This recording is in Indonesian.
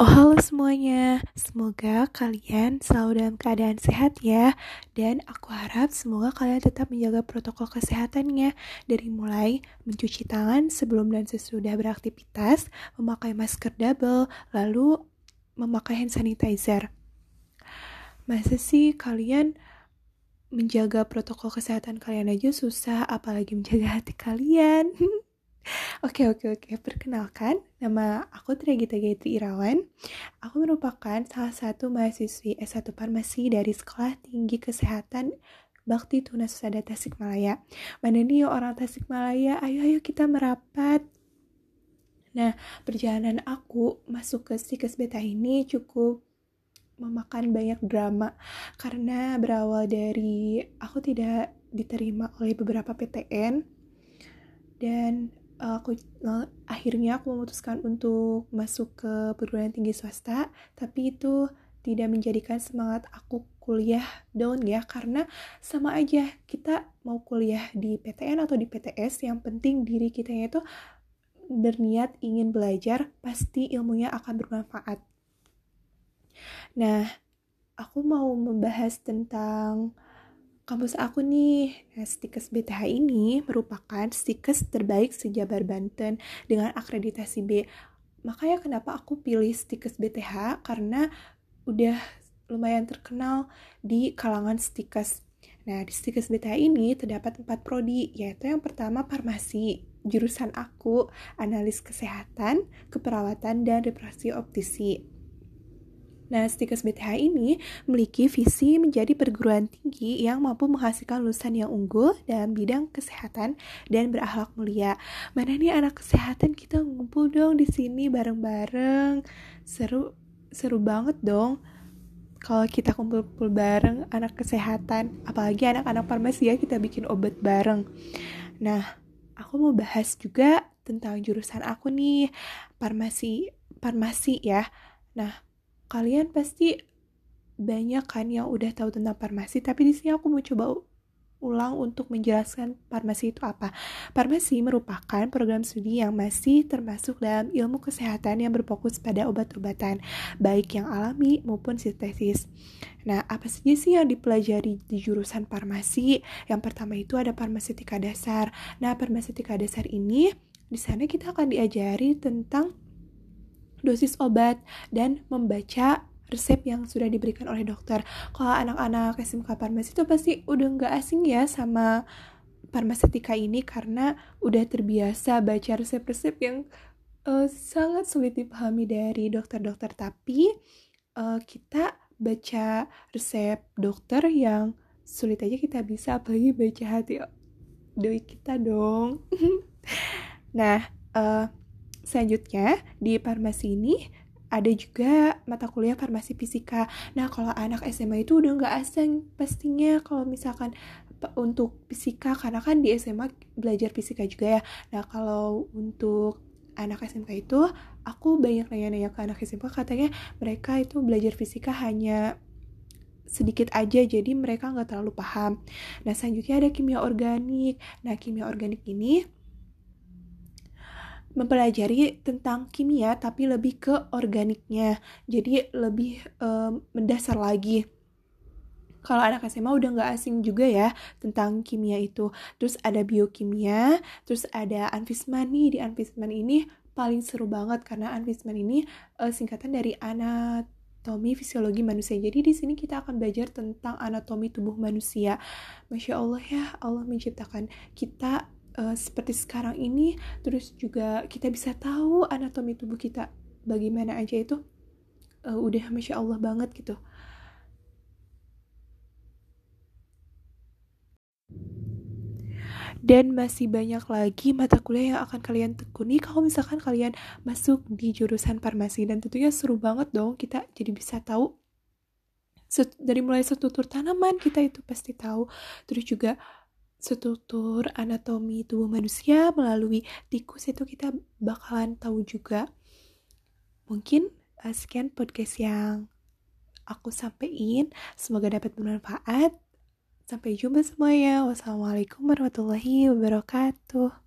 Oh halo semuanya, semoga kalian selalu dalam keadaan sehat ya. Dan aku harap semoga kalian tetap menjaga protokol kesehatannya. Dari mulai mencuci tangan sebelum dan sesudah beraktivitas Memakai masker double, lalu memakai hand sanitizer. Masa sih kalian menjaga protokol kesehatan kalian aja susah Apalagi menjaga hati kalian Oke oke oke, perkenalkan nama aku Trigita Gayatri Irawan. Aku merupakan salah satu mahasiswi S1 Farmasi dari Sekolah Tinggi Kesehatan Bakti Tunas Usada Tasikmalaya. Mana nih orang Tasikmalaya? Ayo ayo kita merapat. Nah, perjalanan aku masuk ke Stikes Beta ini cukup memakan banyak drama karena berawal dari aku tidak diterima oleh beberapa PTN dan aku uh, akhirnya aku memutuskan untuk masuk ke perguruan tinggi swasta tapi itu tidak menjadikan semangat aku kuliah down ya karena sama aja kita mau kuliah di PTN atau di PTS yang penting diri kita itu berniat ingin belajar pasti ilmunya akan bermanfaat. Nah aku mau membahas tentang kampus aku nih. Nah, Stikes BTH ini merupakan stikes terbaik sejabar Banten dengan akreditasi B. Makanya kenapa aku pilih Stikes BTH karena udah lumayan terkenal di kalangan stikes. Nah, di stikes BTH ini terdapat empat prodi, yaitu yang pertama farmasi, jurusan aku, analis kesehatan, keperawatan, dan reparasi optisi. Nah, Stikes BTH ini memiliki visi menjadi perguruan tinggi yang mampu menghasilkan lulusan yang unggul dalam bidang kesehatan dan berakhlak mulia. Mana nih anak kesehatan kita ngumpul dong di sini bareng-bareng. Seru seru banget dong kalau kita kumpul-kumpul bareng anak kesehatan, apalagi anak-anak farmasi ya kita bikin obat bareng. Nah, aku mau bahas juga tentang jurusan aku nih, farmasi farmasi ya. Nah, kalian pasti banyak kan yang udah tahu tentang farmasi, tapi di sini aku mau coba ulang untuk menjelaskan farmasi itu apa. Farmasi merupakan program studi yang masih termasuk dalam ilmu kesehatan yang berfokus pada obat-obatan, baik yang alami maupun sintetis. Nah, apa saja sih yang dipelajari di jurusan farmasi? Yang pertama itu ada farmaseutika dasar. Nah, farmaseutika dasar ini di sana kita akan diajari tentang dosis obat, dan membaca resep yang sudah diberikan oleh dokter. Kalau anak-anak SMK farmasi itu pasti udah nggak asing ya sama farmaseutika ini karena udah terbiasa baca resep-resep yang uh, sangat sulit dipahami dari dokter-dokter. Tapi uh, kita baca resep dokter yang sulit aja kita bisa, apalagi baca hati doi kita dong. nah, uh, Selanjutnya, di farmasi ini ada juga mata kuliah farmasi fisika. Nah, kalau anak SMA itu udah nggak asing pastinya kalau misalkan untuk fisika, karena kan di SMA belajar fisika juga ya. Nah, kalau untuk anak SMK itu, aku banyak nanya-nanya ke anak SMK, katanya mereka itu belajar fisika hanya sedikit aja jadi mereka nggak terlalu paham. Nah selanjutnya ada kimia organik. Nah kimia organik ini mempelajari tentang kimia tapi lebih ke organiknya jadi lebih um, mendasar lagi kalau anak SMA udah nggak asing juga ya tentang kimia itu terus ada biokimia terus ada anfisman nih di anfisman ini paling seru banget karena anfisman ini uh, singkatan dari anatomi fisiologi manusia. Jadi di sini kita akan belajar tentang anatomi tubuh manusia. Masya Allah ya, Allah menciptakan kita uh, seperti sekarang ini terus juga kita bisa tahu anatomi tubuh kita bagaimana aja itu uh, udah masya Allah banget gitu. Dan masih banyak lagi mata kuliah yang akan kalian tekuni kalau misalkan kalian masuk di jurusan farmasi. Dan tentunya seru banget dong kita jadi bisa tahu. Dari mulai struktur tanaman kita itu pasti tahu. Terus juga struktur anatomi tubuh manusia melalui tikus itu kita bakalan tahu juga. Mungkin uh, sekian podcast yang aku sampaikan. Semoga dapat bermanfaat. Sampai jumpa semuanya. Wassalamualaikum warahmatullahi wabarakatuh.